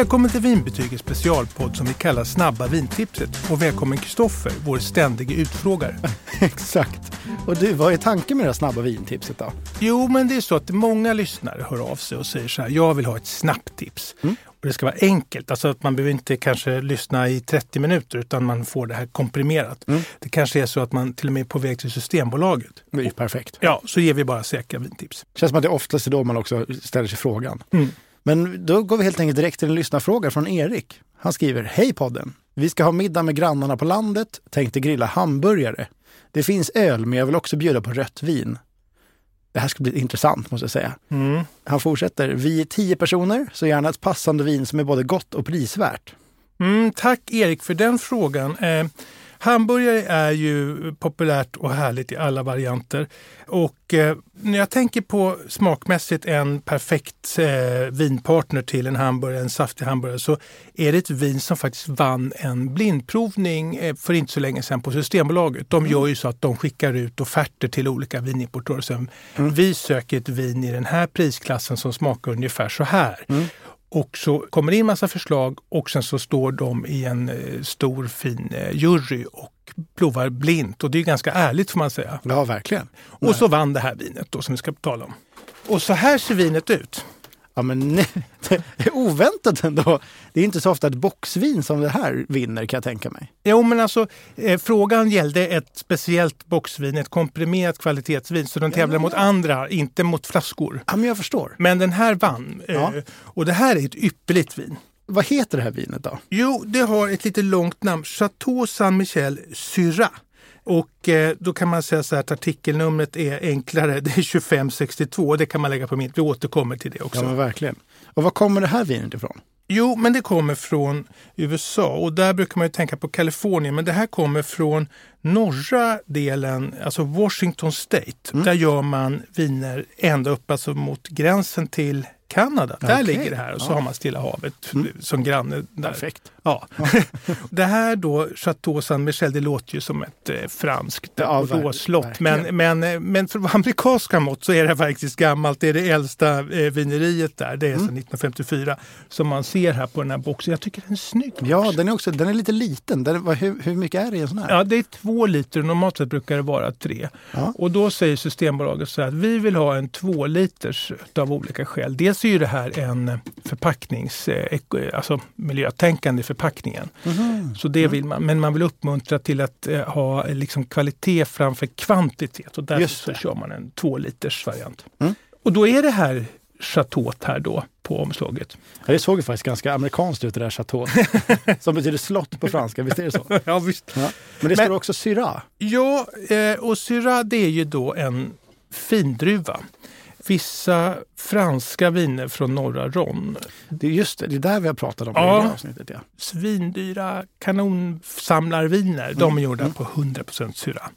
Välkommen till Vinbetygets specialpodd som vi kallar Snabba vintipset. Och välkommen Kristoffer, vår ständige utfrågare. Exakt. Och du, vad är tanken med det här snabba vintipset då? Jo, men det är så att många lyssnare hör av sig och säger så här, jag vill ha ett snabbt tips. Mm. Och det ska vara enkelt, alltså att man behöver inte kanske lyssna i 30 minuter utan man får det här komprimerat. Mm. Det kanske är så att man till och med är på väg till Systembolaget. Det är perfekt. Ja, så ger vi bara säkra vintips. Det känns som att det oftast är då man också ställer sig frågan. Mm. Men då går vi helt enkelt direkt till en lyssnarfråga från Erik. Han skriver, Hej podden! Vi ska ha middag med grannarna på landet, tänkte grilla hamburgare. Det finns öl, men jag vill också bjuda på rött vin. Det här ska bli intressant måste jag säga. Mm. Han fortsätter, vi är tio personer, så gärna ett passande vin som är både gott och prisvärt. Mm, tack Erik för den frågan. Eh, Hamburgare är ju populärt och härligt i alla varianter. Och eh, när jag tänker på smakmässigt en perfekt eh, vinpartner till en hamburgare, en saftig hamburgare, så är det ett vin som faktiskt vann en blindprovning eh, för inte så länge sedan på Systembolaget. De mm. gör ju så att de skickar ut offerter till olika vinimportörer. Mm. Vi söker ett vin i den här prisklassen som smakar ungefär så här. Mm. Och så kommer det in massa förslag och sen så står de i en eh, stor fin eh, jury och provar blint. Och det är ganska ärligt får man säga. Ja, verkligen. Och så vann det här vinet då som vi ska tala om. Och så här ser vinet ut. Ja, men nej, oväntat ändå. Det är inte så ofta ett boxvin som det här vinner kan jag tänka mig. Jo, men alltså eh, frågan gällde ett speciellt boxvin, ett komprimerat kvalitetsvin. Så den tävlar ja. mot andra, inte mot flaskor. Ja, men jag förstår. Men den här vann. Eh, ja. och det här är ett ypperligt vin. Vad heter det här vinet då? Jo, det har ett lite långt namn. Chateau Saint-Michel Syrah. Och eh, då kan man säga så här att artikelnumret är enklare. Det är 2562. Det kan man lägga på minnet. Vi återkommer till det också. Ja, men verkligen. Och var kommer det här vinet ifrån? Jo, men det kommer från USA och där brukar man ju tänka på Kalifornien. Men det här kommer från norra delen, alltså Washington State. Mm. Där gör man viner ända upp alltså mot gränsen till Kanada. Där okay. ligger det här och så ja. har man Stilla havet mm. som granne. Där. Perfekt. Ja. det här då, Chateau Saint-Michel, det låter ju som ett eh, franskt ja, råslott. Men, men, eh, men för amerikanska mått så är det faktiskt gammalt. Det är det äldsta eh, vineriet där. Det är mm. sedan 1954 som man ser här på den här boxen. Jag tycker den är snygg. Ja, den är, också, den är lite liten. Den, hur, hur mycket är det i en sån här? Ja, det är två liter. Normalt sett brukar det vara tre. Ja. Och då säger Systembolaget så här att vi vill ha en två liters av olika skäl. Dels är ju det här en förpacknings, eh, alltså miljötänkande förpackningen. Mm. Så det vill man, men man vill uppmuntra till att eh, ha liksom kvalitet framför kvantitet och därför så kör man en två liters variant. Mm. Och då är det här chateau här då på omslaget. Ja, det såg ju faktiskt ganska amerikanskt ut det där chateau. som betyder slott på franska, visst är det så? ja, visst. Ja. Men det står Men, också Syrah. Ja, eh, och Syrah det är ju då en findruva vissa franska viner från norra Ron. Det är just det, det är där vi har pratat om ja. i det avsnittet. Ja. Svindyra kanonsamlarviner, mm. de är gjorda mm. på 100% syra.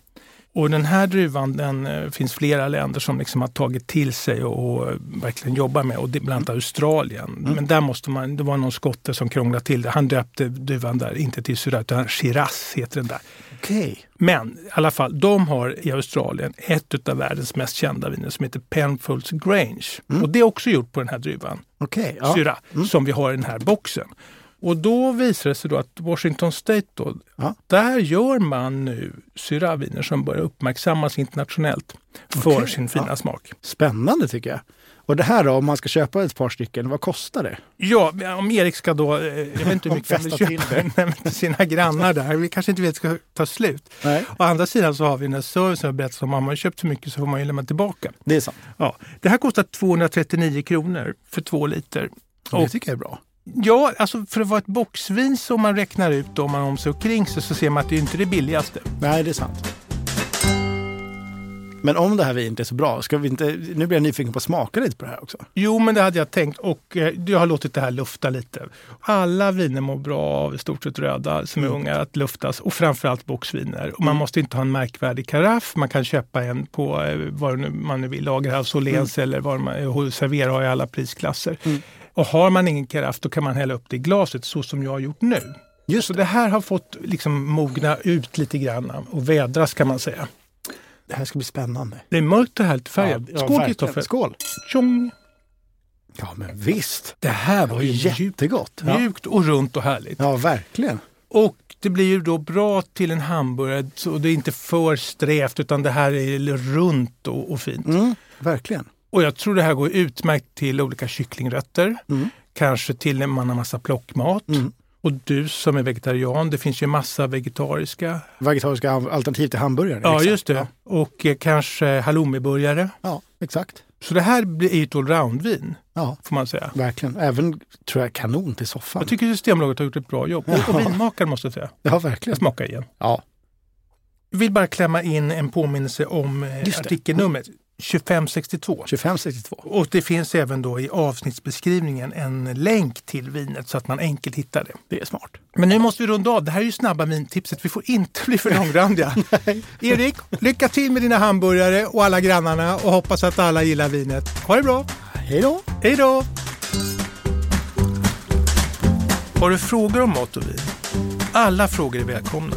Och den här druvan den eh, finns flera länder som liksom har tagit till sig och, och verkligen jobbar med, och det, bland annat Australien. Mm. Men där måste man, det var någon skotte som krånglade till det. Han döpte druvan där, inte till Syrah, utan Shiraz heter den där. Okay. Men i alla fall, de har i Australien ett av världens mest kända viner som heter Penfolds Grange. Mm. Och det är också gjort på den här druvan, okay, ja. Syrah, mm. som vi har i den här boxen. Och då visar det sig då att Washington State, då, ja. där gör man nu syraviner som börjar uppmärksammas internationellt för okay. sin fina ja. smak. Spännande tycker jag. Och det här då, om man ska köpa ett par stycken, vad kostar det? Ja, om Erik ska då, eh, jag vet inte hur mycket han vill köpa till sina grannar där. Vi kanske inte vet ska ta slut. Nej. Å andra sidan så har vi den här servicen jag berättade om. Har man köpt för mycket så får man ju lämna tillbaka. Det är sant. Ja. Det här kostar 239 kronor för två liter. Och det tycker jag är bra. Ja, alltså för att vara ett boxvin som man räknar ut om man om sig och kring sig så ser man att det inte är det billigaste. Nej, det är sant. Men om det här vinet är så bra, ska vi inte, nu blir jag nyfiken på att smaka lite på det här också. Jo, men det hade jag tänkt och eh, jag har låtit det här lufta lite. Alla viner mår bra av i stort sett röda som är mm. unga att luftas och framförallt boxviner. Och man mm. måste inte ha en märkvärdig karaff. Man kan köpa en på eh, vad man nu vill, Lagerhaus, Åhléns mm. eller vad man serverar har i alla prisklasser. Mm. Och har man ingen karaff då kan man hälla upp det i glaset så som jag har gjort nu. Just så det här har fått liksom mogna ut lite grann och vädras kan man säga. Det här ska bli spännande. Det är mörkt och härligt färgat. Ja, Skål Kristoffer! Skål! Tjong! Ja, men visst. Det här var ju Jättegott. Mjukt och runt och härligt. ja, verkligen. Och det blir ju då bra till en hamburgare så det är inte för strävt utan det här är runt och, och fint. Mm, verkligen. Och jag tror det här går utmärkt till olika kycklingrätter. Mm. Kanske till när man har massa plockmat. Mm. Och du som är vegetarian, det finns ju massa vegetariska. Vegetariska alternativ till hamburgare. Ja, exakt. just det. Ja, Och eh, kanske halloumiburgare. ja, exakt. Så det här blir ett allroundvin, Ja, får man säga. verkligen. Även, tror jag, kanon till soffan. Jag tycker Systembolaget har gjort ett bra jobb. Och, och Ja. vinmakaren måste jag säga. Ja, Jag verkligen. smakar igen. Ja, Jag vill bara klämma in en påminnelse om eh, artikelnumret 2562. 2562. Och det finns även då i avsnittsbeskrivningen en länk till vinet så att man enkelt hittar det. Det är smart. Men nu måste vi runda av. Det här är ju snabba vintipset. Vi får inte bli för långrandiga. Erik, lycka till med dina hamburgare och alla grannarna och hoppas att alla gillar vinet. Ha det bra! Hej då! Hej då! Har du frågor om mat och vin? Alla frågor är välkomna.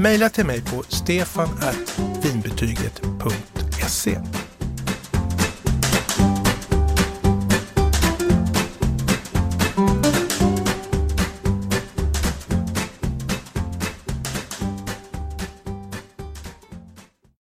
Maila till mig på stefan.vinbetyget.se